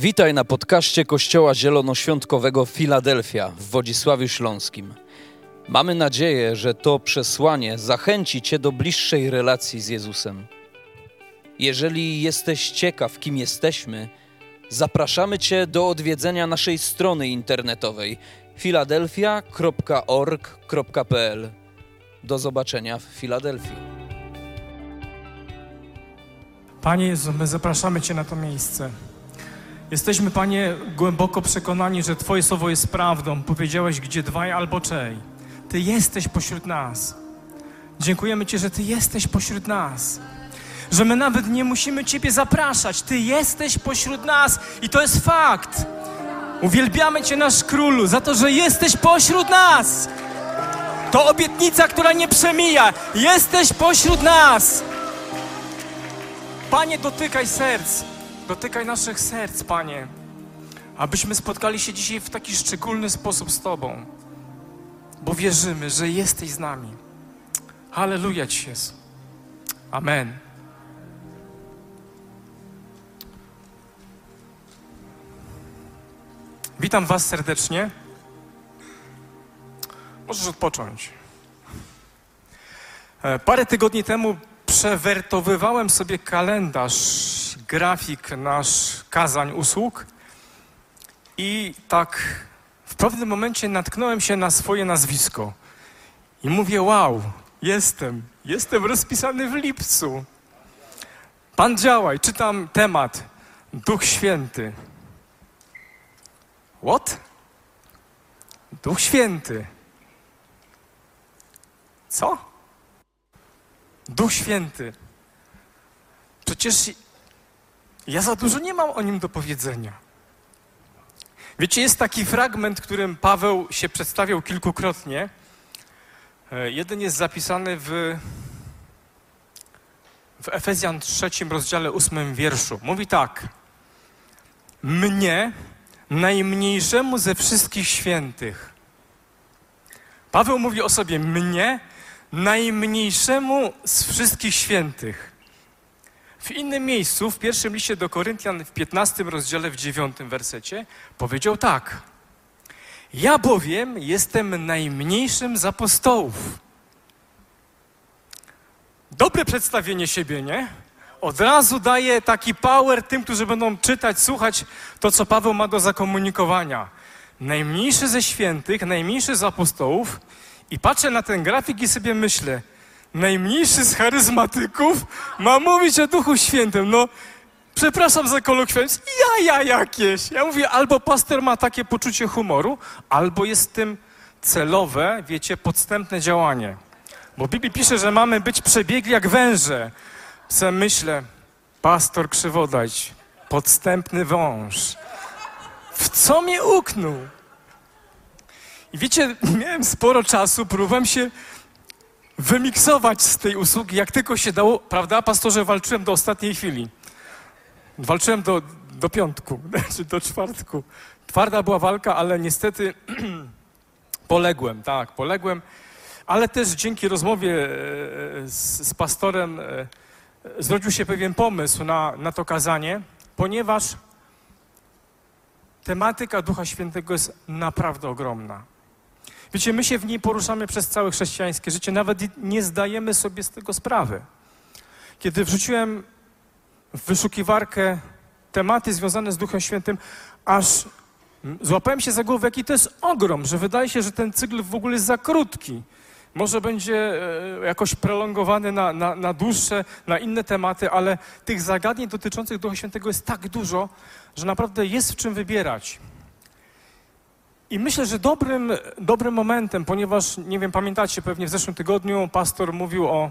Witaj na podcaście Kościoła Zielonoświątkowego Filadelfia w Wodzisławiu Śląskim. Mamy nadzieję, że to przesłanie zachęci Cię do bliższej relacji z Jezusem. Jeżeli jesteś ciekaw, kim jesteśmy, zapraszamy Cię do odwiedzenia naszej strony internetowej filadelfia.org.pl. Do zobaczenia w Filadelfii. Panie Jezu, my zapraszamy Cię na to miejsce. Jesteśmy, Panie, głęboko przekonani, że Twoje słowo jest prawdą. Powiedziałeś, gdzie dwaj albo trzej. Ty jesteś pośród nas. Dziękujemy Ci, że Ty jesteś pośród nas. Że my nawet nie musimy Ciebie zapraszać. Ty jesteś pośród nas i to jest fakt. Uwielbiamy Cię, nasz królu, za to, że jesteś pośród nas. To obietnica, która nie przemija. Jesteś pośród nas. Panie, dotykaj serc. Dotykaj naszych serc, Panie. Abyśmy spotkali się dzisiaj w taki szczególny sposób z Tobą. Bo wierzymy, że jesteś z nami. Halleluja Ci jest. Amen. Witam Was serdecznie. Możesz odpocząć. E, Parę tygodni temu przewertowywałem sobie kalendarz, grafik nasz kazań usług i tak w pewnym momencie natknąłem się na swoje nazwisko i mówię, wow, jestem, jestem rozpisany w lipcu. Pan działaj, czytam temat, Duch Święty. What? Duch Święty. Co? Duch Święty. Przecież ja za dużo nie mam o nim do powiedzenia. Wiecie, jest taki fragment, którym Paweł się przedstawiał kilkukrotnie. E, jeden jest zapisany w, w Efezjan trzecim rozdziale ósmym wierszu. Mówi tak. Mnie, najmniejszemu ze wszystkich świętych. Paweł mówi o sobie mnie, najmniejszemu z wszystkich świętych. W innym miejscu, w pierwszym liście do Koryntian, w 15 rozdziale, w 9 wersecie, powiedział tak. Ja bowiem jestem najmniejszym z apostołów. Dobre przedstawienie siebie, nie? Od razu daje taki power tym, którzy będą czytać, słuchać to, co Paweł ma do zakomunikowania. Najmniejszy ze świętych, najmniejszy z apostołów, i patrzę na ten grafik i sobie myślę, najmniejszy z charyzmatyków ma mówić o Duchu Świętym. No, przepraszam za kolokwializm, ja, ja jakieś. Ja mówię, albo pastor ma takie poczucie humoru, albo jest tym celowe, wiecie, podstępne działanie. Bo w Biblii pisze, że mamy być przebiegli jak węże. Se myślę, pastor Krzywodać, podstępny wąż. W co mnie uknął? I wiecie, miałem sporo czasu, próbowałem się wymiksować z tej usługi, jak tylko się dało. Prawda, pastorze, walczyłem do ostatniej chwili. Walczyłem do, do piątku, czy do czwartku. Twarda była walka, ale niestety poległem, tak, poległem. Ale też dzięki rozmowie e, z, z pastorem e, zrodził się pewien pomysł na, na to kazanie, ponieważ tematyka Ducha Świętego jest naprawdę ogromna. Wiecie, my się w niej poruszamy przez całe chrześcijańskie życie, nawet nie zdajemy sobie z tego sprawy. Kiedy wrzuciłem w wyszukiwarkę tematy związane z Duchem Świętym, aż złapałem się za głowę, jaki to jest ogrom, że wydaje się, że ten cykl w ogóle jest za krótki. Może będzie e, jakoś prolongowany na, na, na dłuższe, na inne tematy, ale tych zagadnień dotyczących Ducha Świętego jest tak dużo, że naprawdę jest w czym wybierać. I myślę, że dobrym, dobrym momentem, ponieważ, nie wiem, pamiętacie, pewnie w zeszłym tygodniu pastor mówił o,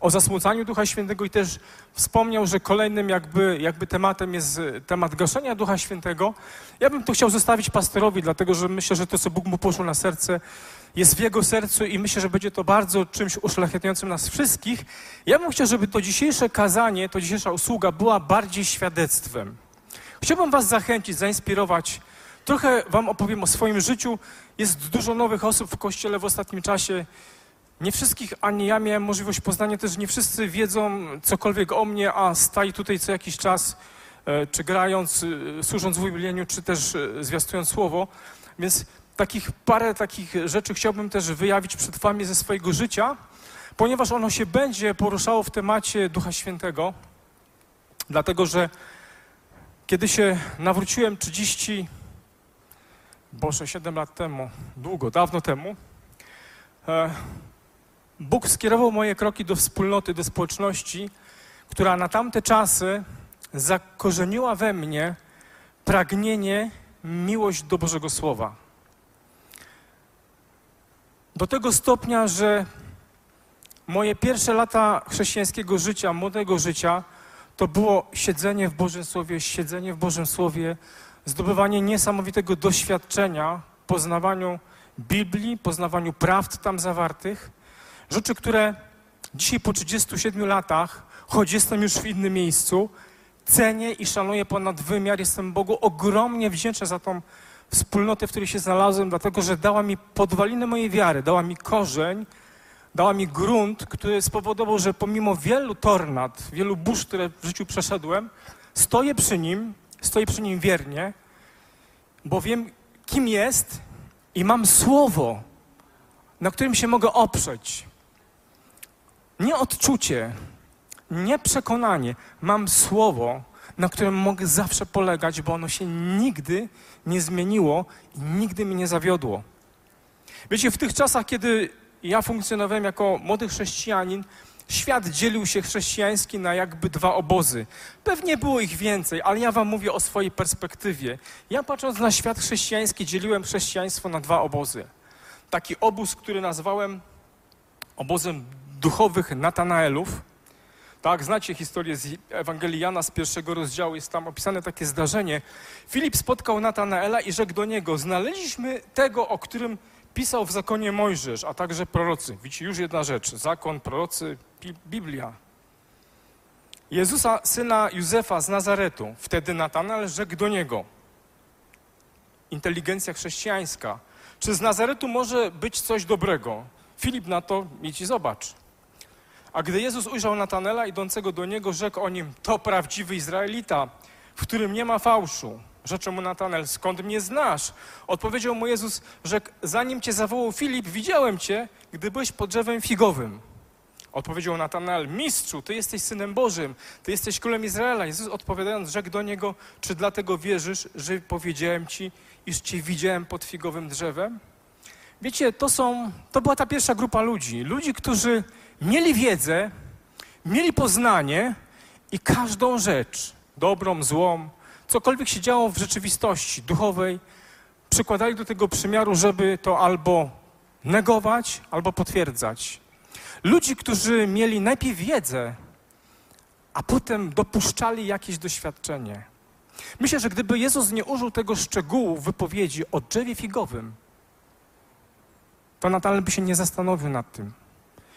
o zasmucaniu Ducha Świętego i też wspomniał, że kolejnym jakby, jakby tematem jest temat gaszenia Ducha Świętego. Ja bym to chciał zostawić pastorowi, dlatego że myślę, że to, co Bóg mu poszło na serce, jest w jego sercu i myślę, że będzie to bardzo czymś uszlachetniającym nas wszystkich. Ja bym chciał, żeby to dzisiejsze kazanie, to dzisiejsza usługa była bardziej świadectwem. Chciałbym was zachęcić, zainspirować, Trochę Wam opowiem o swoim życiu. Jest dużo nowych osób w kościele w ostatnim czasie. Nie wszystkich, ani ja miałem możliwość poznania też, nie wszyscy wiedzą cokolwiek o mnie, a staję tutaj co jakiś czas e, czy grając, e, służąc w uwielbieniu, czy też e, zwiastując słowo. Więc takich parę takich rzeczy chciałbym też wyjawić przed wami ze swojego życia, ponieważ ono się będzie poruszało w temacie Ducha Świętego, dlatego że kiedy się nawróciłem 30, Boże, 7 lat temu, długo, dawno temu, e, Bóg skierował moje kroki do wspólnoty, do społeczności, która na tamte czasy zakorzeniła we mnie pragnienie, miłość do Bożego Słowa. Do tego stopnia, że moje pierwsze lata chrześcijańskiego życia, młodego życia, to było siedzenie w Bożym Słowie, siedzenie w Bożym Słowie, zdobywanie niesamowitego doświadczenia, poznawaniu Biblii, poznawaniu prawd tam zawartych. Rzeczy, które dzisiaj po 37 latach, choć jestem już w innym miejscu, cenię i szanuję ponad wymiar. Jestem Bogu ogromnie wdzięczny za tą wspólnotę, w której się znalazłem, dlatego że dała mi podwaliny mojej wiary, dała mi korzeń, dała mi grunt, który spowodował, że pomimo wielu tornad, wielu burz, które w życiu przeszedłem, stoję przy nim, stoję przy nim wiernie, bo wiem, kim jest i mam słowo, na którym się mogę oprzeć. Nie odczucie, nie przekonanie. Mam słowo, na którym mogę zawsze polegać, bo ono się nigdy nie zmieniło i nigdy mnie nie zawiodło. Wiecie, w tych czasach, kiedy ja funkcjonowałem jako młody chrześcijanin, świat dzielił się chrześcijański na jakby dwa obozy. Pewnie było ich więcej, ale ja wam mówię o swojej perspektywie. Ja patrząc na świat chrześcijański, dzieliłem chrześcijaństwo na dwa obozy. Taki obóz, który nazwałem obozem duchowych Natanaelów. Tak, znacie historię z Ewangelii Jana z pierwszego rozdziału, jest tam opisane takie zdarzenie. Filip spotkał Natanaela i rzekł do niego, znaleźliśmy tego, o którym pisał w zakonie Mojżesz, a także prorocy. Widzicie, już jedna rzecz, zakon, prorocy, Biblia. Jezusa, syna Józefa z Nazaretu. Wtedy Natanael rzekł do niego, inteligencja chrześcijańska, czy z Nazaretu może być coś dobrego? Filip na to, idź i zobacz. A gdy Jezus ujrzał Natanela idącego do niego, rzekł o nim, to prawdziwy Izraelita, w którym nie ma fałszu. Rzeczą mu Natanel, skąd mnie znasz? Odpowiedział mu Jezus, że zanim cię zawołał Filip, widziałem cię, gdy byłeś pod drzewem figowym. Odpowiedział Natanel, mistrzu, ty jesteś Synem Bożym, ty jesteś Królem Izraela. Jezus odpowiadając, rzekł do niego, czy dlatego wierzysz, że powiedziałem ci, iż cię widziałem pod figowym drzewem? Wiecie, to są, to była ta pierwsza grupa ludzi. Ludzi, którzy mieli wiedzę, mieli poznanie i każdą rzecz, dobrą, złą, cokolwiek się działo w rzeczywistości duchowej, przykładali do tego przymiaru, żeby to albo negować, albo potwierdzać. Ludzi, którzy mieli najpierw wiedzę, a potem dopuszczali jakieś doświadczenie. Myślę, że gdyby Jezus nie użył tego szczegółu wypowiedzi o drzewie figowym, to Natal by się nie zastanowił nad tym.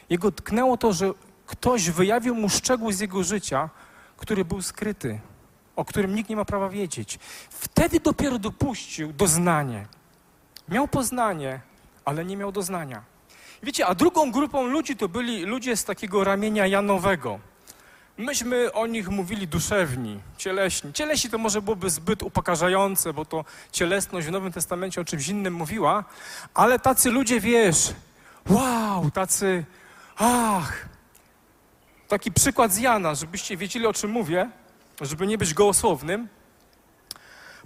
Jego tknęło to, że ktoś wyjawił mu szczegół z jego życia, który był skryty, o którym nikt nie ma prawa wiedzieć. Wtedy dopiero dopuścił doznanie. Miał poznanie, ale nie miał doznania. Wiecie, a drugą grupą ludzi to byli ludzie z takiego ramienia Janowego. Myśmy o nich mówili duszewni, cieleśni. Cieleśni to może byłoby zbyt upokarzające, bo to cielesność w Nowym Testamencie o czymś innym mówiła, ale tacy ludzie, wiesz, wow, tacy, ach. Taki przykład z Jana, żebyście wiedzieli, o czym mówię, żeby nie być gołosłownym.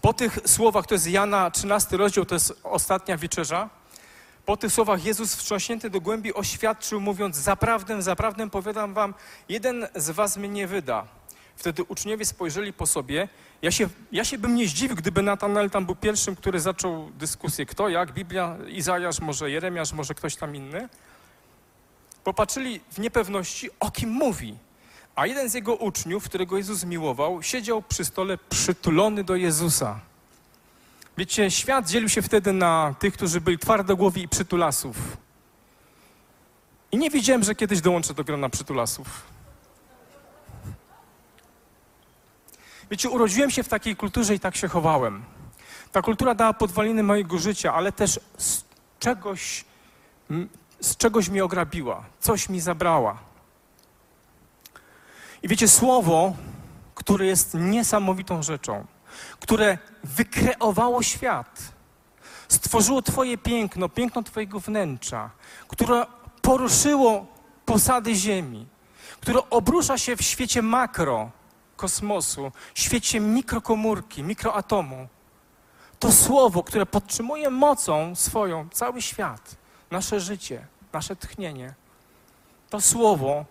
Po tych słowach, to jest Jana 13 rozdział, to jest ostatnia wieczerza, po tych słowach Jezus wstrząśnięty do głębi oświadczył, mówiąc: Zaprawdę, zaprawdę powiadam wam, jeden z was mnie wyda. Wtedy uczniowie spojrzeli po sobie. Ja się, ja się bym nie zdziwił, gdyby Natanel tam był pierwszym, który zaczął dyskusję. Kto, jak, Biblia, Izajasz, może Jeremiasz, może ktoś tam inny. Popatrzyli w niepewności, o kim mówi. A jeden z jego uczniów, którego Jezus miłował, siedział przy stole przytulony do Jezusa. Wiecie, świat dzielił się wtedy na tych, którzy byli twardogłowi i przytulasów. I nie widziałem, że kiedyś dołączę do grona przytulasów. Wiecie, urodziłem się w takiej kulturze i tak się chowałem. Ta kultura dała podwaliny mojego życia, ale też z czegoś, z czegoś mi ograbiła, coś mi zabrała. I wiecie, słowo, które jest niesamowitą rzeczą, które wykreowało świat, stworzyło Twoje piękno, piękno Twojego wnętrza, które poruszyło posady Ziemi, które obrusza się w świecie makro, kosmosu, świecie mikrokomórki, mikroatomu. To słowo, które podtrzymuje mocą swoją cały świat, nasze życie, nasze tchnienie. To słowo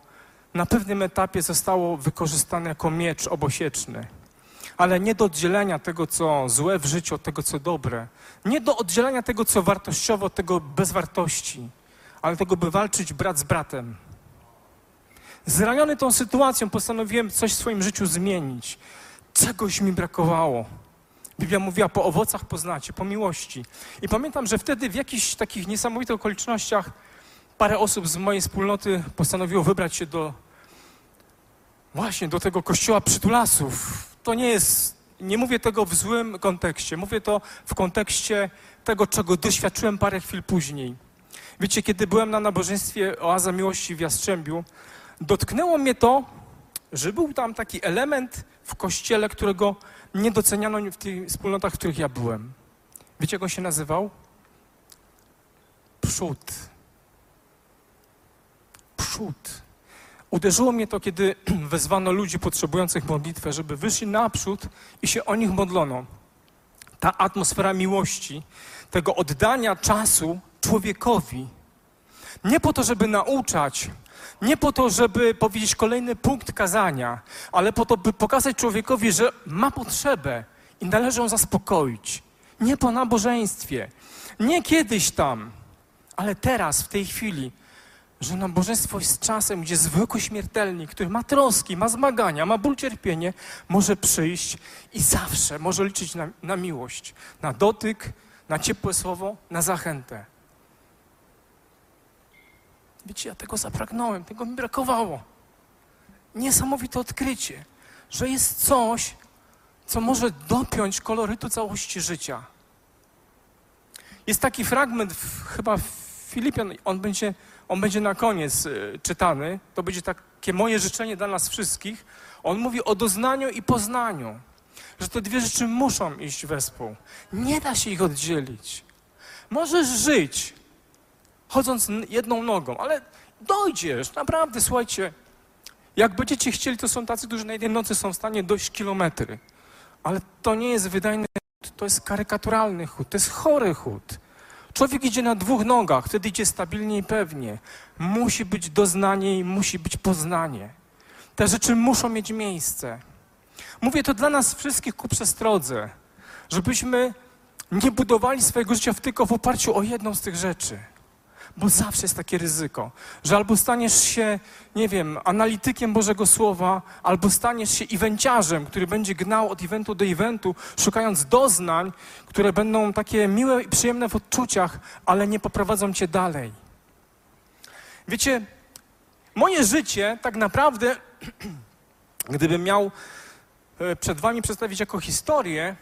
na pewnym etapie zostało wykorzystane jako miecz obosieczny, ale nie do oddzielenia tego, co złe w życiu, od tego, co dobre. Nie do oddzielenia tego, co wartościowe, od tego bez wartości, ale tego, by walczyć brat z bratem. Zraniony tą sytuacją postanowiłem coś w swoim życiu zmienić. Czegoś mi brakowało. Biblia mówiła, po owocach poznacie, po miłości. I pamiętam, że wtedy w jakichś takich niesamowitych okolicznościach parę osób z mojej wspólnoty postanowiło wybrać się do właśnie do tego kościoła przytulasów. To nie jest, nie mówię tego w złym kontekście, mówię to w kontekście tego, czego doświadczyłem parę chwil później. Wiecie, kiedy byłem na nabożeństwie Oaza Miłości w Jastrzębiu, dotknęło mnie to, że był tam taki element w kościele, którego nie doceniano w tych wspólnotach, w których ja byłem. Wiecie, jak on się nazywał? Przód. Przód. Uderzyło mnie to, kiedy wezwano ludzi potrzebujących modlitwę, żeby wyszli naprzód i się o nich modlono. Ta atmosfera miłości, tego oddania czasu człowiekowi. Nie po to, żeby nauczać, nie po to, żeby powiedzieć kolejny punkt kazania, ale po to, by pokazać człowiekowi, że ma potrzebę i należy ją zaspokoić. Nie po nabożeństwie, nie kiedyś tam, ale teraz, w tej chwili, że nabożeństwo jest czasem, gdzie zwykły śmiertelnik, który ma troski, ma zmagania, ma ból, cierpienie, może przyjść i zawsze może liczyć na, na miłość, na dotyk, na ciepłe słowo, na zachętę. Wiecie, ja tego zapragnąłem, tego mi brakowało. Niesamowite odkrycie, że jest coś, co może dopiąć kolorytu całości życia. Jest taki fragment w, chyba w Filipian, on będzie, on będzie na koniec y, czytany. To będzie takie moje życzenie dla nas wszystkich. On mówi o doznaniu i poznaniu, że te dwie rzeczy muszą iść wespół. Nie da się ich oddzielić. Możesz żyć chodząc jedną nogą, ale dojdziesz, naprawdę, słuchajcie. Jak będziecie chcieli, to są tacy, którzy na jednej nocy są w stanie dojść kilometry. Ale to nie jest wydajny chód, to jest karykaturalny chód, to jest chory chód. Człowiek idzie na dwóch nogach, wtedy idzie stabilnie i pewnie. Musi być doznanie i musi być poznanie. Te rzeczy muszą mieć miejsce. Mówię to dla nas wszystkich ku przestrodze, żebyśmy nie budowali swojego życia tylko w oparciu o jedną z tych rzeczy. Bo zawsze jest takie ryzyko, że albo staniesz się, nie wiem, analitykiem Bożego Słowa, albo staniesz się evenciarzem, który będzie gnał od eventu do eventu, szukając doznań, które będą takie miłe i przyjemne w odczuciach, ale nie poprowadzą cię dalej. Wiecie, moje życie tak naprawdę, gdybym miał e, przed wami przedstawić jako historię,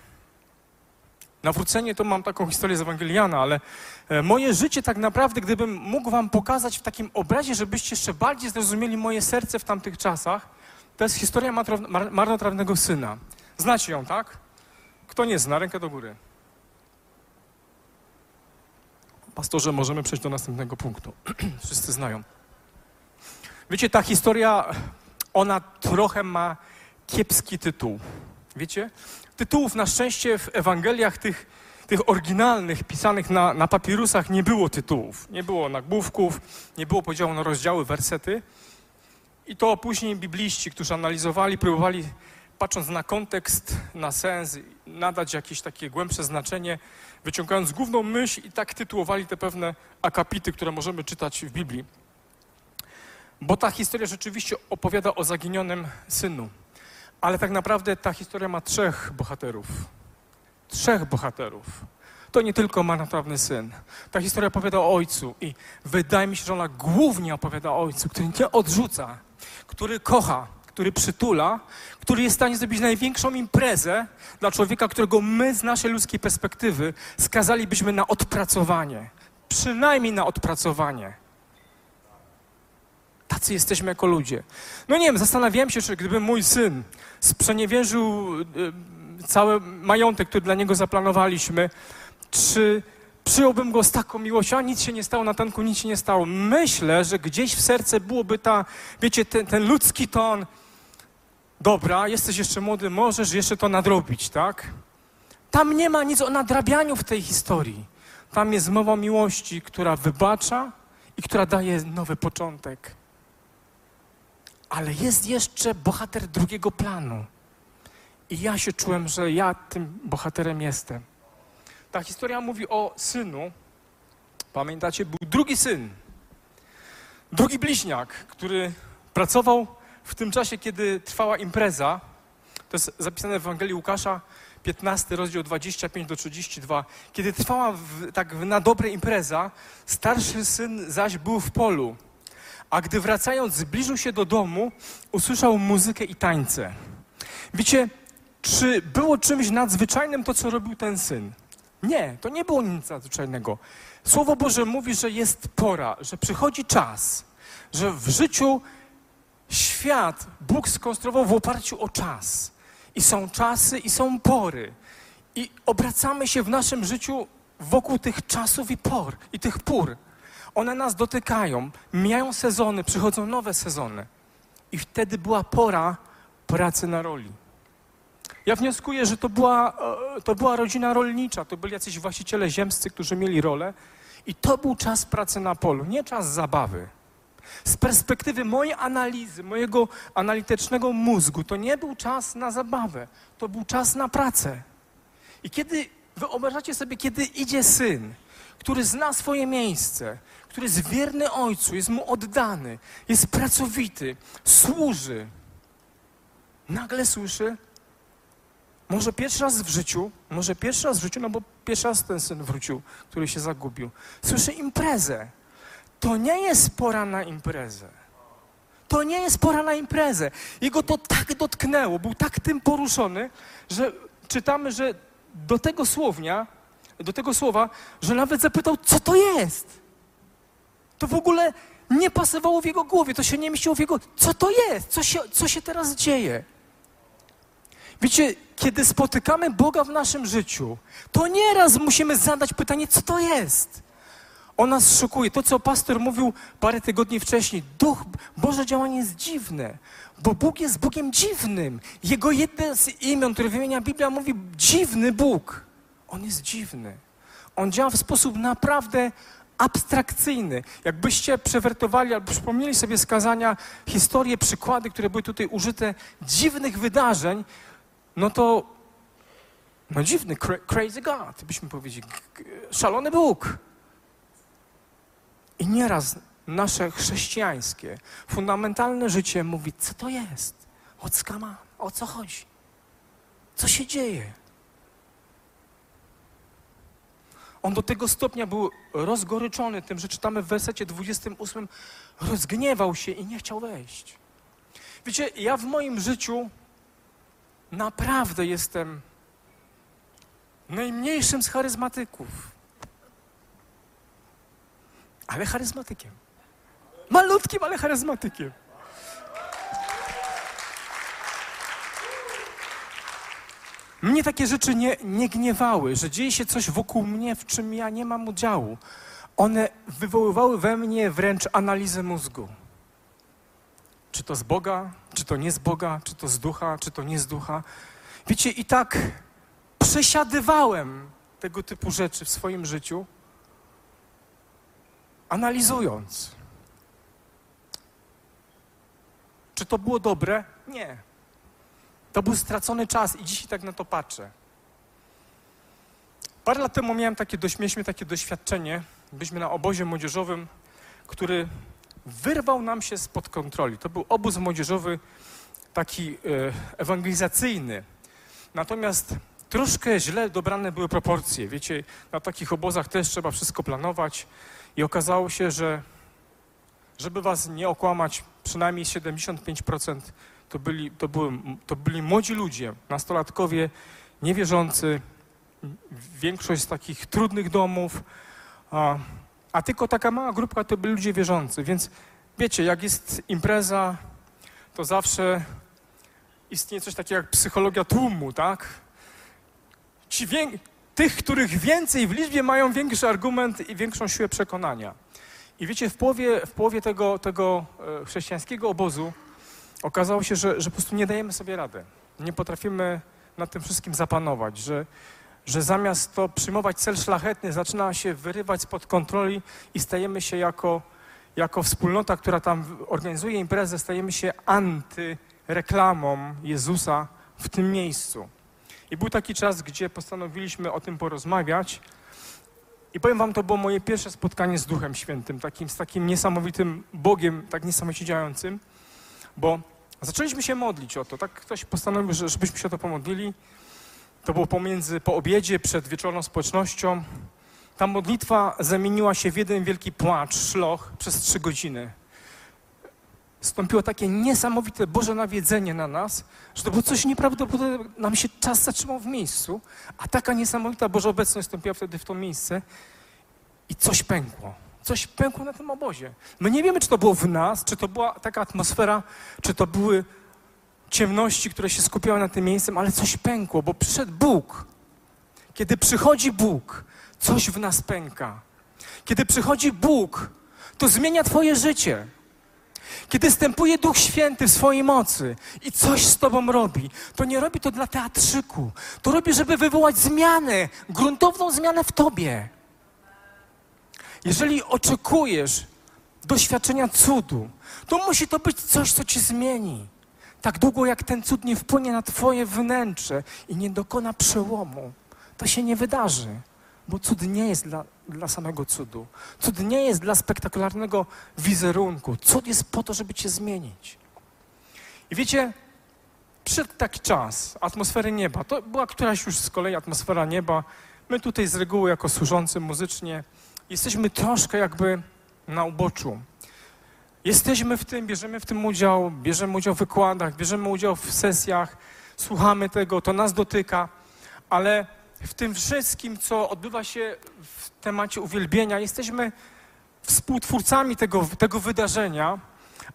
Nawrócenie to mam taką historię z Ewangeliana, ale e, moje życie tak naprawdę, gdybym mógł wam pokazać w takim obrazie, żebyście jeszcze bardziej zrozumieli moje serce w tamtych czasach, to jest historia marnotrawnego syna. Znacie ją, tak? Kto nie zna, rękę do góry. Pastorze, możemy przejść do następnego punktu. Wszyscy znają. Wiecie, ta historia, ona trochę ma kiepski tytuł. Wiecie? Tytułów na szczęście w Ewangeliach tych, tych oryginalnych, pisanych na, na papirusach nie było tytułów. Nie było nagłówków, nie było podziału na rozdziały, wersety. I to później bibliści, którzy analizowali, próbowali, patrząc na kontekst, na sens, nadać jakieś takie głębsze znaczenie, wyciągając główną myśl i tak tytułowali te pewne akapity, które możemy czytać w Biblii. Bo ta historia rzeczywiście opowiada o zaginionym synu. Ale tak naprawdę ta historia ma trzech bohaterów. Trzech bohaterów. To nie tylko marnotrawny syn. Ta historia opowiada o ojcu i wydaje mi się, że ona głównie opowiada o ojcu, który nie odrzuca, który kocha, który przytula, który jest w stanie zrobić największą imprezę dla człowieka, którego my z naszej ludzkiej perspektywy skazalibyśmy na odpracowanie. Przynajmniej na odpracowanie. Tacy jesteśmy jako ludzie. No nie wiem, zastanawiałem się, czy gdyby mój syn sprzeniewierzył y, cały majątek, który dla niego zaplanowaliśmy, czy przyjąłbym go z taką miłością, a nic się nie stało, na tanku nic się nie stało. Myślę, że gdzieś w serce byłoby ta, wiecie, ten, ten ludzki ton, dobra, jesteś jeszcze młody, możesz jeszcze to nadrobić, tak? Tam nie ma nic o nadrabianiu w tej historii. Tam jest mowa miłości, która wybacza i która daje nowy początek. Ale jest jeszcze bohater drugiego planu. I ja się czułem, że ja tym bohaterem jestem. Ta historia mówi o synu. Pamiętacie, był drugi syn, drugi bliźniak, który pracował w tym czasie, kiedy trwała impreza. To jest zapisane w Ewangelii Łukasza, 15 rozdział 25 do 32. Kiedy trwała w, tak na dobre impreza, starszy syn zaś był w polu. A gdy wracając zbliżył się do domu, usłyszał muzykę i tańce. Wiecie, czy było czymś nadzwyczajnym to, co robił ten syn? Nie, to nie było nic nadzwyczajnego. Słowo Boże mówi, że jest pora, że przychodzi czas, że w życiu świat Bóg skonstruował w oparciu o czas. I są czasy, i są pory. I obracamy się w naszym życiu wokół tych czasów i por, i tych pór. One nas dotykają, mijają sezony, przychodzą nowe sezony. I wtedy była pora pracy na roli. Ja wnioskuję, że to była, e, to była rodzina rolnicza, to byli jacyś właściciele ziemscy, którzy mieli rolę. I to był czas pracy na polu, nie czas zabawy. Z perspektywy mojej analizy, mojego analitycznego mózgu, to nie był czas na zabawę, to był czas na pracę. I kiedy wyobrażacie sobie, kiedy idzie syn, który zna swoje miejsce, który jest wierny ojcu, jest mu oddany, jest pracowity, służy, nagle słyszy, może pierwszy raz w życiu, może pierwszy raz w życiu, no bo pierwszy raz ten syn wrócił, który się zagubił, słyszy imprezę. To nie jest pora na imprezę. To nie jest pora na imprezę. Jego to tak dotknęło, był tak tym poruszony, że czytamy, że do tego słownia, do tego słowa, że nawet zapytał, co to jest. To w ogóle nie pasowało w jego głowie, to się nie mieściło w jego, co to jest, co się, co się teraz dzieje. Wiecie, kiedy spotykamy Boga w naszym życiu, to nieraz musimy zadać pytanie, co to jest. On nas szokuje. To, co pastor mówił parę tygodni wcześniej, Duch, Boże działanie jest dziwne, bo Bóg jest Bogiem dziwnym. Jego jedne z imion, które wymienia Biblia, mówi dziwny Bóg. On jest dziwny. On działa w sposób naprawdę abstrakcyjny. Jakbyście przewertowali albo przypomnieli sobie skazania, historie, przykłady, które były tutaj użyte, dziwnych wydarzeń, no to no dziwny, crazy God, byśmy powiedzieli, szalony Bóg. I nieraz nasze chrześcijańskie, fundamentalne życie mówi, co to jest? O co chodzi? Co się dzieje? On do tego stopnia był rozgoryczony tym, że czytamy w wersecie 28, rozgniewał się i nie chciał wejść. Wiecie, ja w moim życiu naprawdę jestem najmniejszym z charyzmatyków. Ale charyzmatykiem. Malutkim, ale charyzmatykiem. Mnie takie rzeczy nie, nie gniewały, że dzieje się coś wokół mnie, w czym ja nie mam udziału. One wywoływały we mnie wręcz analizę mózgu. Czy to z Boga, czy to nie z Boga, czy to z ducha, czy to nie z ducha. Wiecie, i tak przesiadywałem tego typu rzeczy w swoim życiu, analizując. Czy to było dobre? Nie. To był stracony czas i dzisiaj tak na to patrzę. Parę lat temu miałem takie, mieliśmy takie doświadczenie. Byliśmy na obozie młodzieżowym, który wyrwał nam się spod kontroli. To był obóz młodzieżowy taki e, ewangelizacyjny. Natomiast troszkę źle dobrane były proporcje. Wiecie, na takich obozach też trzeba wszystko planować i okazało się, że żeby was nie okłamać, przynajmniej 75% to byli, to, były, to byli młodzi ludzie, nastolatkowie, niewierzący, większość z takich trudnych domów, a, a tylko taka mała grupka to byli ludzie wierzący, więc Wiecie, jak jest impreza, to zawsze istnieje coś takiego jak psychologia tłumu, tak? Ci tych, których więcej w liczbie mają większy argument i większą siłę przekonania. I wiecie, w połowie, w połowie tego, tego e, chrześcijańskiego obozu okazało się, że, że po prostu nie dajemy sobie rady. Nie potrafimy nad tym wszystkim zapanować, że, że zamiast to przyjmować cel szlachetny, zaczyna się wyrywać spod kontroli i stajemy się jako, jako wspólnota, która tam organizuje imprezę, stajemy się antyreklamą Jezusa w tym miejscu. I był taki czas, gdzie postanowiliśmy o tym porozmawiać. I powiem wam, to było moje pierwsze spotkanie z Duchem Świętym, takim, z takim niesamowitym Bogiem, tak niesamowicie działającym, bo zaczęliśmy się modlić o to. Tak ktoś postanowił, że, żebyśmy się o to pomodlili. To było pomiędzy, po obiedzie, przed wieczorną społecznością. Ta modlitwa zamieniła się w jeden wielki płacz, szloch przez trzy godziny. Stąpiło takie niesamowite Boże nawiedzenie na nas, że to było coś nieprawdopodobnego. Nam się czas zatrzymał w miejscu, a taka niesamowita Boża obecność stąpiła wtedy w to miejsce i coś pękło. Coś pękło na tym obozie. My nie wiemy, czy to było w nas, czy to była taka atmosfera, czy to były ciemności, które się skupiały na tym miejscem, ale coś pękło, bo przyszedł Bóg. Kiedy przychodzi Bóg, coś w nas pęka. Kiedy przychodzi Bóg, to zmienia Twoje życie. Kiedy stępuje Duch Święty w swojej mocy i coś z Tobą robi, to nie robi to dla teatrzyku. To robi, żeby wywołać zmianę, gruntowną zmianę w Tobie. Jeżeli oczekujesz doświadczenia cudu, to musi to być coś, co Cię zmieni. Tak długo, jak ten cud nie wpłynie na Twoje wnętrze i nie dokona przełomu, to się nie wydarzy. Bo cud nie jest dla, dla samego cudu. Cud nie jest dla spektakularnego wizerunku. Cud jest po to, żeby cię zmienić. I wiecie, przyszedł taki czas atmosfery nieba. To była któraś już z kolei atmosfera nieba. My tutaj z reguły, jako służący muzycznie, jesteśmy troszkę jakby na uboczu. Jesteśmy w tym, bierzemy w tym udział, bierzemy udział w wykładach, bierzemy udział w sesjach, słuchamy tego, to nas dotyka, ale w tym wszystkim, co odbywa się w temacie uwielbienia, jesteśmy współtwórcami tego, tego wydarzenia,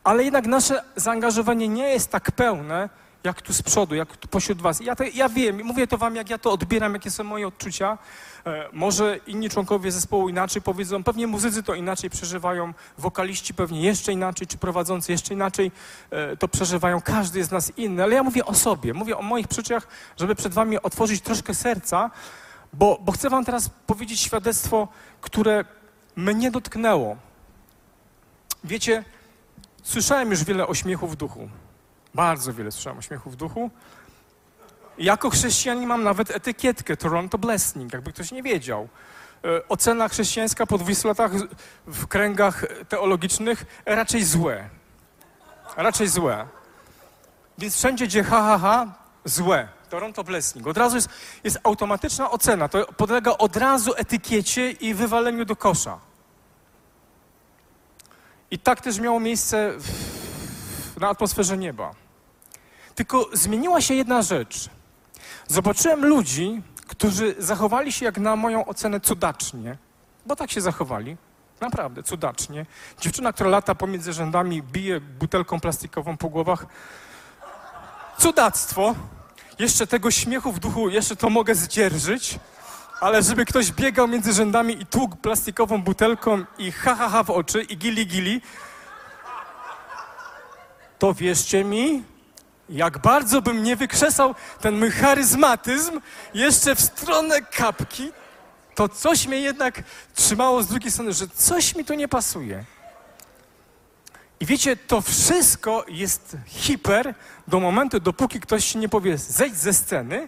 ale jednak nasze zaangażowanie nie jest tak pełne, jak tu z przodu, jak tu pośród was. Ja, to, ja wiem, mówię to wam, jak ja to odbieram, jakie są moje odczucia. E, może inni członkowie zespołu inaczej powiedzą, pewnie muzycy to inaczej przeżywają, wokaliści pewnie jeszcze inaczej, czy prowadzący jeszcze inaczej e, to przeżywają. Każdy z nas inny, ale ja mówię o sobie, mówię o moich przyczynach, żeby przed wami otworzyć troszkę serca, bo, bo chcę wam teraz powiedzieć świadectwo, które mnie dotknęło. Wiecie, słyszałem już wiele ośmiechów w duchu. Bardzo wiele słyszałem o śmiechu w duchu. Jako chrześcijanin mam nawet etykietkę Toronto Blessing, jakby ktoś nie wiedział. E, ocena chrześcijańska po 20 latach w kręgach teologicznych raczej złe. Raczej złe. Więc wszędzie, gdzie ha, ha, ha, złe. Toronto Blessing. Od razu jest, jest automatyczna ocena. To podlega od razu etykiecie i wywaleniu do kosza. I tak też miało miejsce w, na atmosferze nieba. Tylko zmieniła się jedna rzecz. Zobaczyłem ludzi, którzy zachowali się jak na moją ocenę cudacznie, bo tak się zachowali. Naprawdę, cudacznie. Dziewczyna, która lata pomiędzy rzędami, bije butelką plastikową po głowach. Cudactwo. Jeszcze tego śmiechu w duchu, jeszcze to mogę zdzierżyć, ale żeby ktoś biegał między rzędami i tłukł plastikową butelką i ha, ha, ha w oczy i gili, gili, to wierzcie mi, jak bardzo bym nie wykrzesał ten mój charyzmatyzm jeszcze w stronę kapki, to coś mnie jednak trzymało z drugiej strony, że coś mi tu nie pasuje. I wiecie, to wszystko jest hiper do momentu, dopóki ktoś nie powie, zejdź ze sceny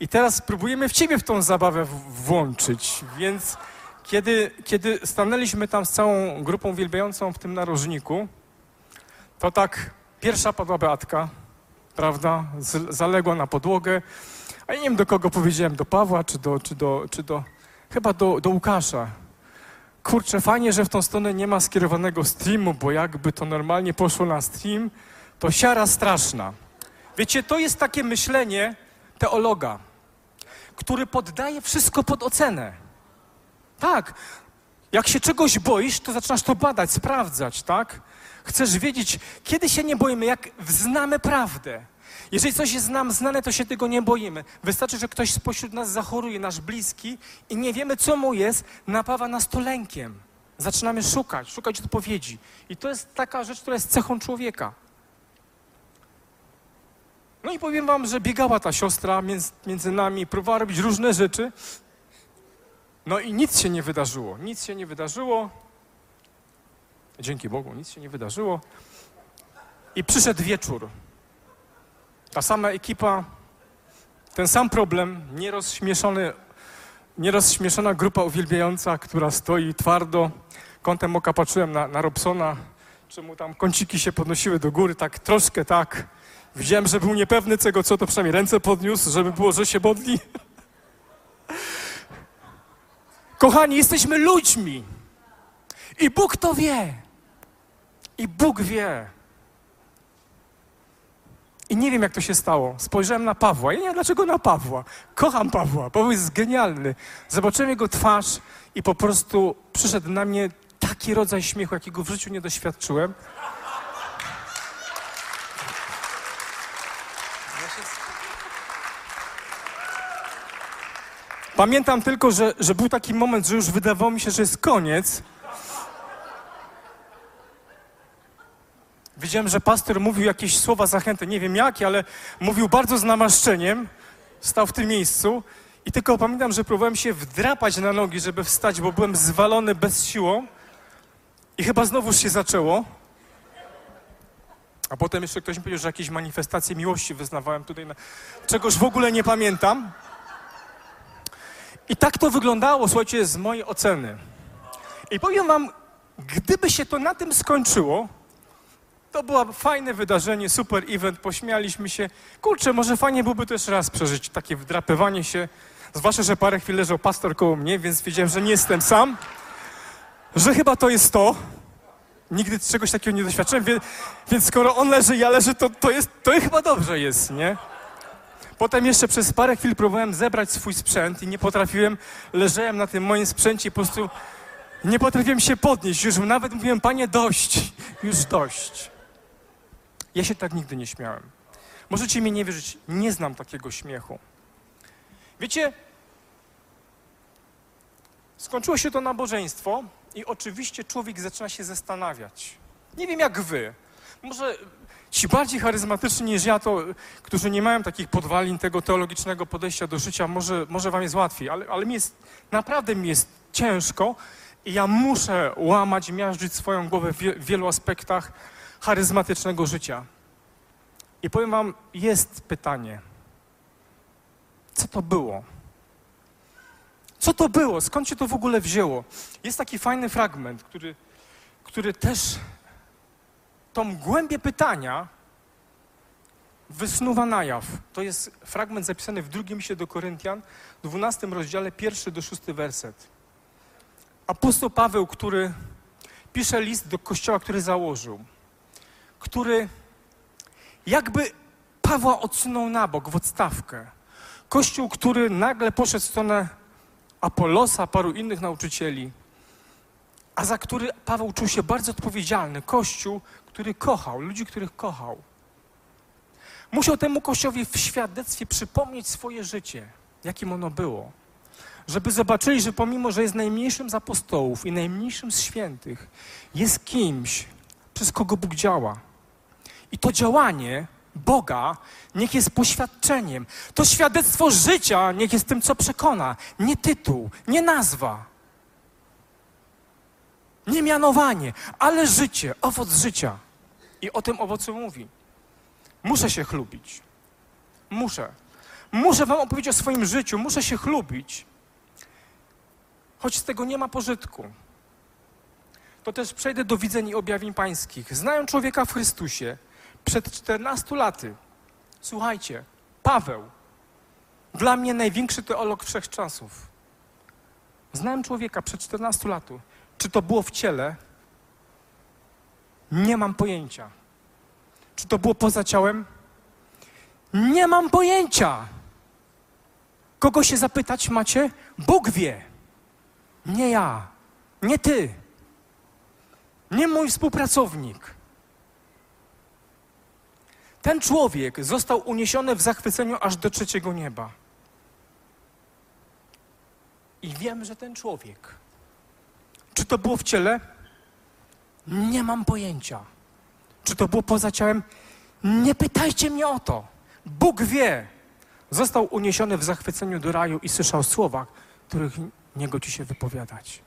i teraz próbujemy w ciebie w tą zabawę włączyć. Więc kiedy, kiedy stanęliśmy tam z całą grupą wielbiającą w tym narożniku, to tak pierwsza padła Beatka, prawda, zaległa na podłogę, a nie wiem do kogo powiedziałem, do Pawła czy do, czy do, czy do chyba do, do Łukasza. Kurczę, fajnie, że w tą stronę nie ma skierowanego streamu, bo jakby to normalnie poszło na stream, to siara straszna. Wiecie, to jest takie myślenie teologa, który poddaje wszystko pod ocenę. Tak, Jak się czegoś boisz, to zaczynasz to badać, sprawdzać, tak? Chcesz wiedzieć, kiedy się nie boimy, jak znamy prawdę. Jeżeli coś jest nam znane, to się tego nie boimy. Wystarczy, że ktoś spośród nas zachoruje, nasz bliski, i nie wiemy, co mu jest, napawa nas to lękiem. Zaczynamy szukać, szukać odpowiedzi. I to jest taka rzecz, która jest cechą człowieka. No i powiem wam, że biegała ta siostra między, nami, próbowała robić różne rzeczy. No i nic się nie wydarzyło. Nic się nie wydarzyło. Dzięki Bogu, nic się nie wydarzyło. I przyszedł wieczór. Ta sama ekipa, ten sam problem, nierozśmieszony, nierozśmieszona grupa uwielbiająca, która stoi twardo. Kątem oka patrzyłem na, na Robsona, czemu tam kąciki się podnosiły do góry, tak troszkę tak. Widziałem, że był niepewny czego, co to przynajmniej ręce podniósł, żeby było, że się modli. Kochani, jesteśmy ludźmi. I Bóg to wie. I Bóg wie. I nie wiem, jak to się stało. Spojrzałem na Pawła. Ja nie wiem, dlaczego na Pawła. Kocham Pawła. Paweł jest genialny. Zobaczyłem jego twarz i po prostu przyszedł na mnie taki rodzaj śmiechu, jakiego w życiu nie doświadczyłem. Pamiętam tylko, że, że był taki moment, że już wydawało mi się, że jest koniec. Widziałem, że pastor mówił jakieś słowa zachęty, nie wiem jakie, ale mówił bardzo z namaszczeniem. Stał w tym miejscu i tylko pamiętam, że próbowałem się wdrapać na nogi, żeby wstać, bo byłem zwalony bez siłą. I chyba znowuż się zaczęło. A potem jeszcze ktoś mi powiedział, że jakieś manifestacje miłości wyznawałem tutaj, na... czegoś w ogóle nie pamiętam. I tak to wyglądało, słuchajcie, z mojej oceny. I powiem wam, gdyby się to na tym skończyło, to było fajne wydarzenie, super event, pośmialiśmy się. Kurczę, może fajnie byłoby też raz przeżyć takie wdrapywanie się. Zwłaszcza, że parę chwil leżał pastor koło mnie, więc wiedziałem, że nie jestem sam. Że chyba to jest to. Nigdy czegoś takiego nie doświadczyłem, więc, więc skoro on leży, ja leżę, to, to, jest, to chyba dobrze jest, nie? Potem jeszcze przez parę chwil próbowałem zebrać swój sprzęt i nie potrafiłem. Leżałem na tym moim sprzęcie i po prostu nie potrafiłem się podnieść. Już nawet mówiłem, panie, dość, już dość. Ja się tak nigdy nie śmiałem. Możecie mi nie wierzyć, nie znam takiego śmiechu. Wiecie, skończyło się to nabożeństwo i oczywiście człowiek zaczyna się zastanawiać. Nie wiem jak wy. Może ci bardziej charyzmatyczni niż ja, to, którzy nie mają takich podwalin tego teologicznego podejścia do życia, może, może wam jest łatwiej, ale, ale mi jest, naprawdę mi jest ciężko i ja muszę łamać, miażdżyć swoją głowę w wielu aspektach charyzmatycznego życia. I powiem wam, jest pytanie. Co to było? Co to było? Skąd się to w ogóle wzięło? Jest taki fajny fragment, który, który też tą głębię pytania wysnuwa na jaw. To jest fragment zapisany w drugim liście do Koryntian, 12 rozdziale, pierwszy do szósty werset. Apostoł Paweł, który pisze list do kościoła, który założył, który jakby Pawła odsunął na bok, w odstawkę. Kościół, który nagle poszedł w stronę Apolosa, paru innych nauczycieli, a za który Paweł czuł się bardzo odpowiedzialny. Kościół, który kochał, ludzi, których kochał. Musiał temu Kościołowi w świadectwie przypomnieć swoje życie, jakim ono było. Żeby zobaczyli, że pomimo, że jest najmniejszym z apostołów i najmniejszym z świętych, jest kimś, przez kogo Bóg działa. I to działanie Boga niech jest poświadczeniem. To świadectwo życia niech jest tym, co przekona. Nie tytuł, nie nazwa, nie mianowanie, ale życie, owoc życia. I o tym owocu mówi. Muszę się chlubić. Muszę. Muszę Wam opowiedzieć o swoim życiu, muszę się chlubić, choć z tego nie ma pożytku. To też przejdę do widzeń i objawień pańskich. Znają człowieka w Chrystusie przed 14 laty. Słuchajcie, Paweł, dla mnie największy teolog wszechczasów. Znałem człowieka przed 14 laty. Czy to było w ciele? Nie mam pojęcia. Czy to było poza ciałem? Nie mam pojęcia. Kogo się zapytać macie? Bóg wie. Nie ja. Nie ty. Nie mój współpracownik. Ten człowiek został uniesiony w zachwyceniu aż do trzeciego nieba. I wiem, że ten człowiek, czy to było w ciele? Nie mam pojęcia. Czy to było poza ciałem? Nie pytajcie mnie o to. Bóg wie. Został uniesiony w zachwyceniu do raju i słyszał słowa, których nie godzi się wypowiadać.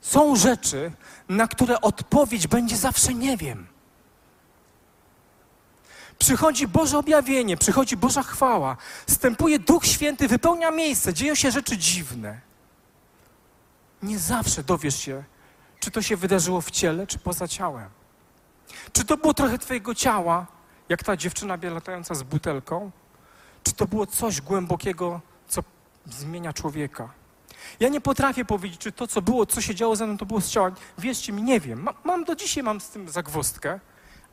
Są rzeczy, na które odpowiedź będzie zawsze nie wiem. Przychodzi Boże objawienie, przychodzi Boża chwała, stępuje Duch Święty, wypełnia miejsce, dzieją się rzeczy dziwne. Nie zawsze dowiesz się, czy to się wydarzyło w ciele, czy poza ciałem. Czy to było trochę Twojego ciała, jak ta dziewczyna latająca z butelką, czy to było coś głębokiego, co zmienia człowieka. Ja nie potrafię powiedzieć, czy to, co było, co się działo ze mną, to było z ciała. Wierzcie mi, nie wiem. mam do dzisiaj mam z tym zagwostkę,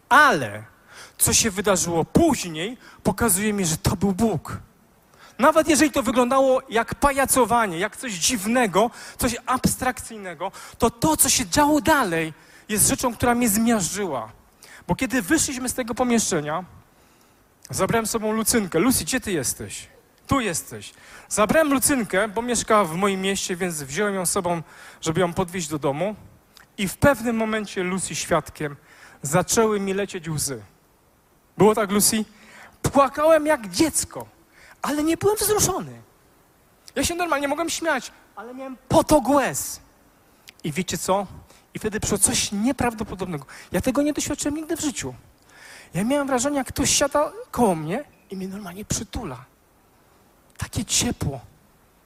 ale co się wydarzyło później, pokazuje mi, że to był Bóg. Nawet jeżeli to wyglądało jak pajacowanie, jak coś dziwnego, coś abstrakcyjnego, to to, co się działo dalej, jest rzeczą, która mnie zmiażdżyła. Bo kiedy wyszliśmy z tego pomieszczenia, zabrałem z sobą Lucynkę. Lucy, gdzie ty jesteś? Tu jesteś. Zabrałem Lucynkę, bo mieszka w moim mieście, więc wziąłem ją sobą, żeby ją podwieźć do domu. I w pewnym momencie Lucy świadkiem zaczęły mi lecieć łzy. Było tak, Lucy? Płakałem jak dziecko, ale nie byłem wzruszony. Ja się normalnie mogłem śmiać, ale miałem potok łez. I wiecie co? I wtedy przyszło coś nieprawdopodobnego. Ja tego nie doświadczyłem nigdy w życiu. Ja miałem wrażenie, jak ktoś siada koło mnie i mnie normalnie przytula. Takie ciepło.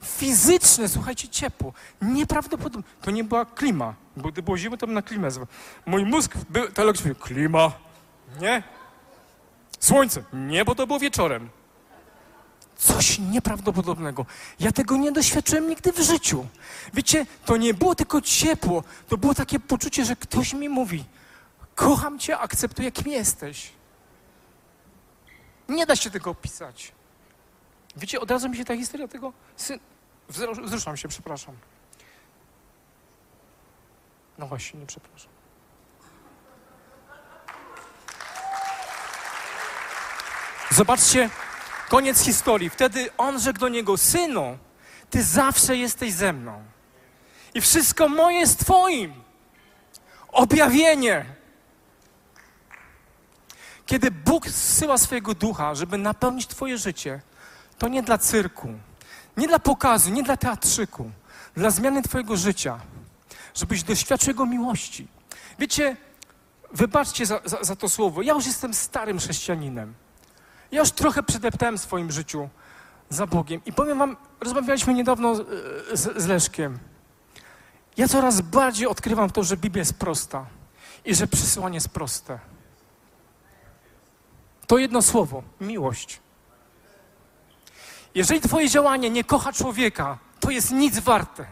Fizyczne, słuchajcie, ciepło. Nieprawdopodobne. To nie była klima, bo gdy było zimno, to bym na klimę zwał. Mój mózg był, tak klima, nie? Słońce, nie, bo to było wieczorem. Coś nieprawdopodobnego. Ja tego nie doświadczyłem nigdy w życiu. Wiecie, to nie było tylko ciepło, to było takie poczucie, że ktoś mi mówi: Kocham cię, akceptuję, jakim jesteś. Nie da się tego opisać. Wiecie, od razu mi się ta historia tego. Syn... Wzruszam się, przepraszam. No właśnie, nie przepraszam. Zobaczcie, koniec historii. Wtedy on rzekł do niego: Synu, ty zawsze jesteś ze mną. I wszystko moje jest Twoim. Objawienie. Kiedy Bóg zsyła swojego ducha, żeby napełnić Twoje życie, to nie dla cyrku, nie dla pokazu, nie dla teatrzyku, dla zmiany Twojego życia, żebyś doświadczył Jego miłości. Wiecie, wybaczcie za, za, za to słowo. Ja już jestem starym chrześcijaninem. Ja już trochę przedeptałem w swoim życiu za Bogiem. I powiem wam, rozmawialiśmy niedawno z, z Leszkiem. Ja coraz bardziej odkrywam to, że Biblia jest prosta i że przysłanie jest proste. To jedno słowo miłość. Jeżeli Twoje działanie nie kocha człowieka, to jest nic warte.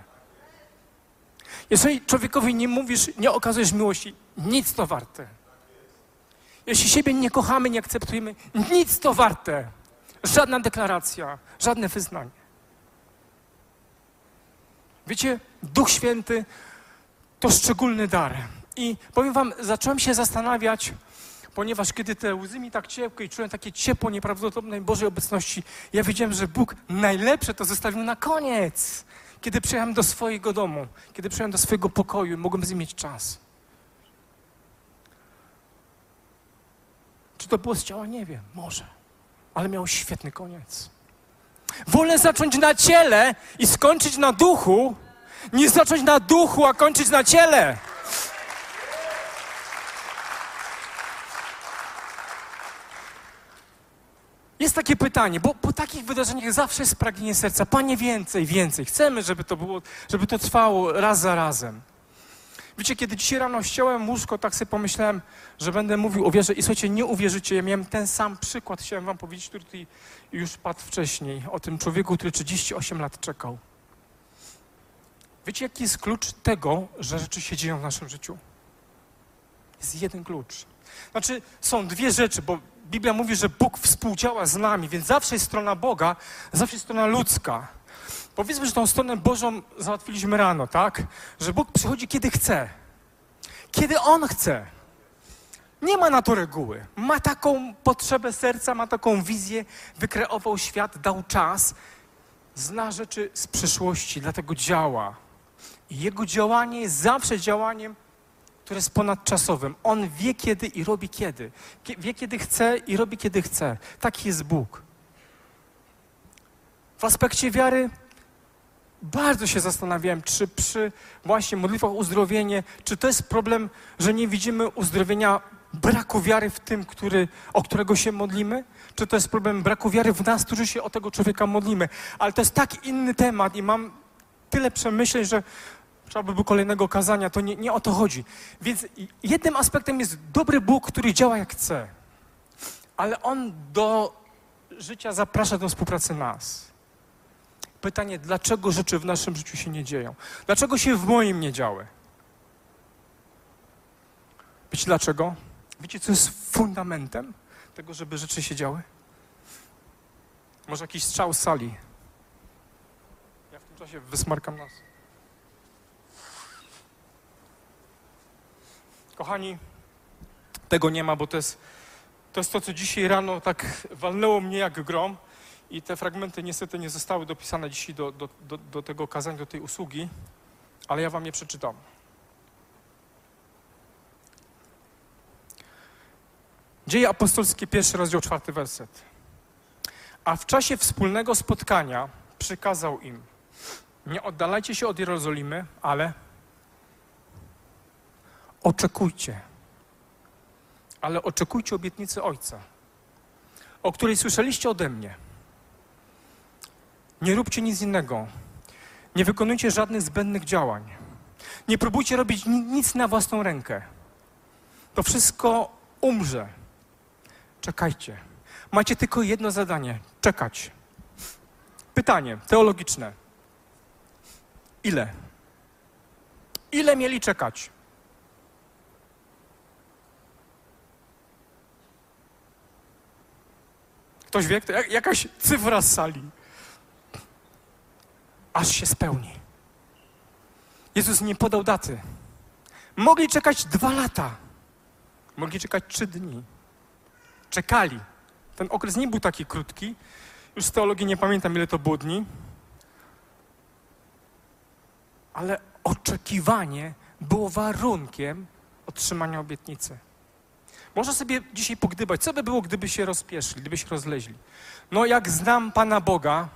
Jeżeli człowiekowi nie mówisz, nie okazujesz miłości, nic to warte. Jeśli siebie nie kochamy, nie akceptujemy, nic to warte. Żadna deklaracja, żadne wyznanie. Wiecie, Duch Święty to szczególny dar. I powiem Wam, zacząłem się zastanawiać, ponieważ kiedy te łzy mi tak ciepłe i czułem takie ciepło nieprawdopodobnej Bożej obecności, ja wiedziałem, że Bóg najlepsze to zostawił na koniec. Kiedy przyjechałem do swojego domu, kiedy przyjechałem do swojego pokoju, mogłem z nim mieć czas. Czy to było z ciała? Nie wiem, może. Ale miał świetny koniec. Wolę zacząć na ciele i skończyć na duchu, niż zacząć na duchu, a kończyć na ciele. Jest takie pytanie, bo po takich wydarzeniach zawsze jest pragnienie serca. Panie, więcej, więcej. Chcemy, żeby to było, żeby to trwało raz za razem. Wiecie, kiedy dzisiaj rano ściąłem łóżko, tak sobie pomyślałem, że będę mówił o wierze i słuchajcie, nie uwierzycie, ja miałem ten sam przykład, chciałem wam powiedzieć, który tutaj już padł wcześniej, o tym człowieku, który 38 lat czekał. Wiecie, jaki jest klucz tego, że rzeczy się dzieją w naszym życiu? Jest jeden klucz. Znaczy, są dwie rzeczy, bo Biblia mówi, że Bóg współdziała z nami, więc zawsze jest strona Boga, zawsze jest strona ludzka. Powiedzmy, że tą stronę Bożą załatwiliśmy rano, tak? Że Bóg przychodzi kiedy chce. Kiedy On chce. Nie ma na to reguły. Ma taką potrzebę serca, ma taką wizję, wykreował świat, dał czas, zna rzeczy z przyszłości, dlatego działa. I Jego działanie jest zawsze działaniem, które jest ponadczasowym. On wie kiedy i robi kiedy. Kie- Wie kiedy chce i robi kiedy chce. Taki jest Bóg. W aspekcie wiary bardzo się zastanawiałem, czy przy właśnie modlitwach uzdrowienie, czy to jest problem, że nie widzimy uzdrowienia braku wiary w tym, który, o którego się modlimy? Czy to jest problem braku wiary w nas, którzy się o tego człowieka modlimy? Ale to jest tak inny temat i mam tyle przemyśleń, że trzeba by było kolejnego kazania. To nie, nie o to chodzi. Więc jednym aspektem jest dobry Bóg, który działa jak chce. Ale On do życia zaprasza do współpracy nas. Pytanie, dlaczego rzeczy w naszym życiu się nie dzieją? Dlaczego się w moim nie działy? Wiecie dlaczego? Wiecie, co jest fundamentem tego, żeby rzeczy się działy? Może jakiś strzał z sali. Ja w tym czasie wysmarkam nas. Kochani, tego nie ma, bo to jest, to jest to, co dzisiaj rano tak walnęło mnie jak grom. I te fragmenty niestety nie zostały dopisane dzisiaj do, do, do, do tego kazania, do tej usługi, ale ja wam je przeczytam. Dzieje apostolskie, pierwszy rozdział, czwarty werset. A w czasie wspólnego spotkania przykazał im, nie oddalajcie się od Jerozolimy, ale oczekujcie. Ale oczekujcie obietnicy Ojca, o której słyszeliście ode mnie. Nie róbcie nic innego. Nie wykonujcie żadnych zbędnych działań. Nie próbujcie robić ni- nic na własną rękę. To wszystko umrze. Czekajcie. Macie tylko jedno zadanie czekać. Pytanie teologiczne. Ile? Ile mieli czekać? Ktoś wie? Jakaś cyfra z sali aż się spełni. Jezus nie podał daty. Mogli czekać dwa lata. Mogli czekać trzy dni. Czekali. Ten okres nie był taki krótki. Już z teologii nie pamiętam, ile to było dni. Ale oczekiwanie było warunkiem otrzymania obietnicy. Można sobie dzisiaj pogdybać, co by było, gdyby się rozpieszli, gdyby się rozleźli. No, jak znam Pana Boga,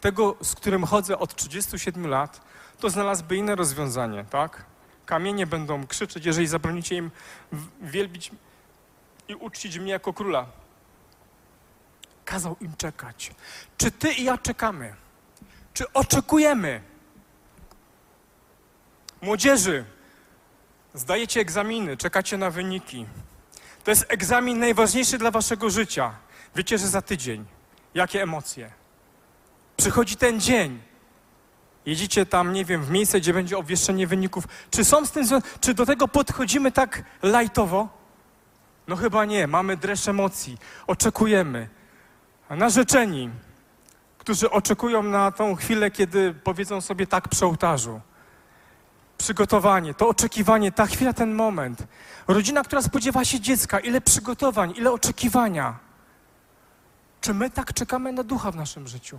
tego, z którym chodzę od 37 lat, to znalazłby inne rozwiązanie, tak? Kamienie będą krzyczeć, jeżeli zabronicie im wielbić i uczcić mnie jako króla. Kazał im czekać. Czy ty i ja czekamy? Czy oczekujemy? Młodzieży, zdajecie egzaminy, czekacie na wyniki. To jest egzamin najważniejszy dla waszego życia. Wiecie, że za tydzień. Jakie emocje? Przychodzi ten dzień. Jedziecie tam, nie wiem, w miejsce, gdzie będzie obwieszczenie wyników. Czy są z tym, czy do tego podchodzimy tak lajtowo? No chyba nie. Mamy dreszcz emocji. Oczekujemy. A narzeczeni, którzy oczekują na tą chwilę, kiedy powiedzą sobie tak przy ołtarzu. Przygotowanie, to oczekiwanie, ta chwila, ten moment. Rodzina, która spodziewa się dziecka, ile przygotowań, ile oczekiwania. Czy my tak czekamy na ducha w naszym życiu?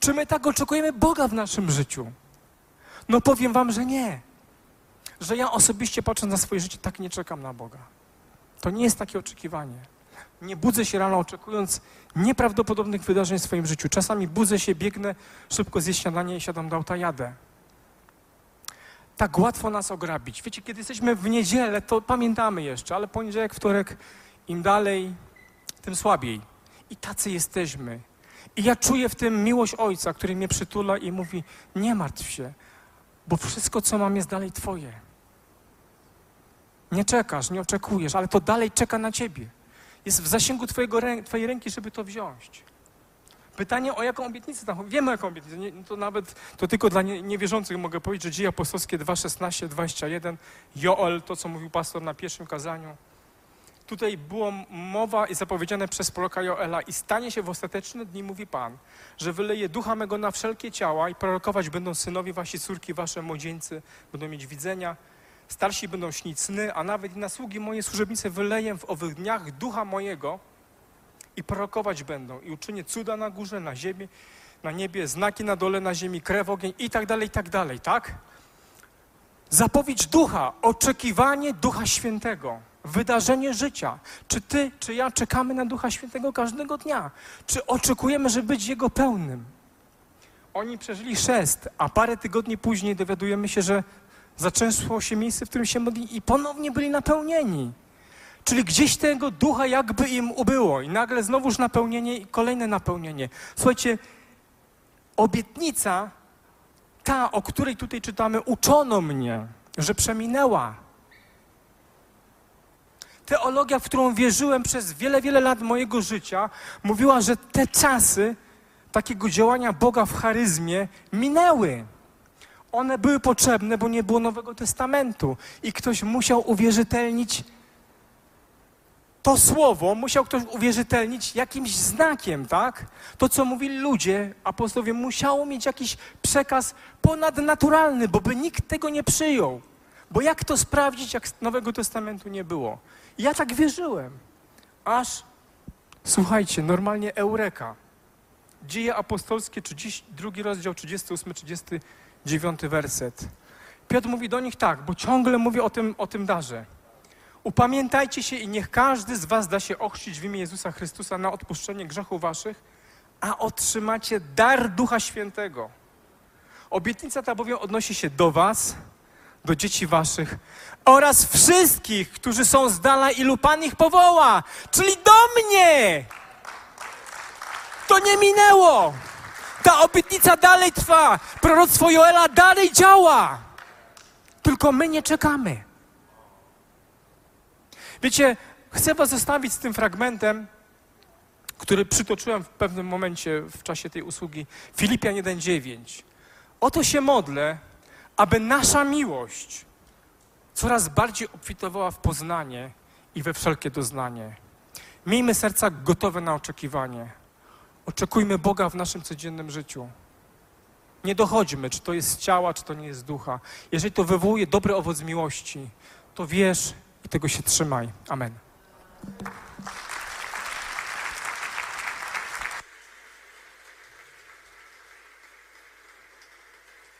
Czy my tak oczekujemy Boga w naszym życiu? No powiem wam, że nie. Że ja osobiście patrząc na swoje życie, tak nie czekam na Boga. To nie jest takie oczekiwanie. Nie budzę się rano oczekując nieprawdopodobnych wydarzeń w swoim życiu. Czasami budzę się, biegnę, szybko zjeść śniadanie i siadam do auta, jadę. Tak łatwo nas ograbić. Wiecie, kiedy jesteśmy w niedzielę, to pamiętamy jeszcze, ale poniedziałek, wtorek, im dalej, tym słabiej. I tacy jesteśmy. I ja czuję w tym miłość Ojca, który mnie przytula i mówi: Nie martw się, bo wszystko, co mam, jest dalej Twoje. Nie czekasz, nie oczekujesz, ale to dalej czeka na Ciebie. Jest w zasięgu twojego, Twojej ręki, żeby to wziąć. Pytanie, o jaką obietnicę tam? Wiemy, o jaką obietnicę. Nie, to nawet, to tylko dla nie, niewierzących mogę powiedzieć, że Dzieje Apostolskie 2, 16, 21, Joel, to, co mówił pastor na pierwszym kazaniu, tutaj było mowa i zapowiedziane przez proroka Joela i stanie się w ostateczne dni, mówi Pan, że wyleje ducha mego na wszelkie ciała i prorokować będą synowie wasi, córki wasze, młodzieńcy, będą mieć widzenia, starsi będą śnić sny, a nawet i na sługi moje służebnice wyleję w owych dniach ducha mojego i prorokować będą i uczynię cuda na górze, na ziemi, na niebie, znaki na dole, na ziemi, krew, ogień i tak dalej, i tak dalej, tak? Zapowiedź ducha, oczekiwanie ducha świętego, wydarzenie życia. Czy ty, czy ja czekamy na ducha świętego każdego dnia? Czy oczekujemy, żeby być jego pełnym? Oni przeżyli chrzest, a parę tygodni później dowiadujemy się, że zaczęło się miejsce, w którym się modli i ponownie byli napełnieni. Czyli gdzieś tego ducha jakby im ubyło i nagle znowuż napełnienie i kolejne napełnienie. Słuchajcie, obietnica ta, o której tutaj czytamy, uczono mnie, że przeminęła. Teologia, w którą wierzyłem przez wiele, wiele lat mojego życia, mówiła, że te czasy takiego działania Boga w charyzmie minęły. One były potrzebne, bo nie było Nowego Testamentu i ktoś musiał uwierzytelnić to słowo, musiał ktoś uwierzytelnić jakimś znakiem, tak? To, co mówili ludzie, apostołowie, musiało mieć jakiś przekaz ponadnaturalny, bo by nikt tego nie przyjął. Bo jak to sprawdzić, jak Nowego Testamentu nie było? Ja tak wierzyłem. Aż, słuchajcie, normalnie eureka. Dzieje apostolskie, 32 rozdział, 38-39 werset. Piotr mówi do nich tak, bo ciągle mówi o tym, o tym darze. Upamiętajcie się i niech każdy z was da się ochrzcić w imię Jezusa Chrystusa na odpuszczenie grzechów waszych, a otrzymacie dar Ducha Świętego. Obietnica ta bowiem odnosi się do was, do dzieci waszych oraz wszystkich, którzy są z dala, ilu Pan ich powoła, czyli do mnie. To nie minęło. Ta obietnica dalej trwa. Proroctwo Joela dalej działa. Tylko my nie czekamy. Wiecie, chcę was zostawić z tym fragmentem, który przytoczyłem w pewnym momencie w czasie tej usługi. Filipian 1,9. Oto się modlę, aby nasza miłość coraz bardziej obfitowała w poznanie i we wszelkie doznanie. Miejmy serca gotowe na oczekiwanie. Oczekujmy Boga w naszym codziennym życiu. Nie dochodźmy, czy to jest z ciała, czy to nie jest z ducha. Jeżeli to wywołuje dobry owoc miłości, to wiesz i tego się trzymaj. Amen.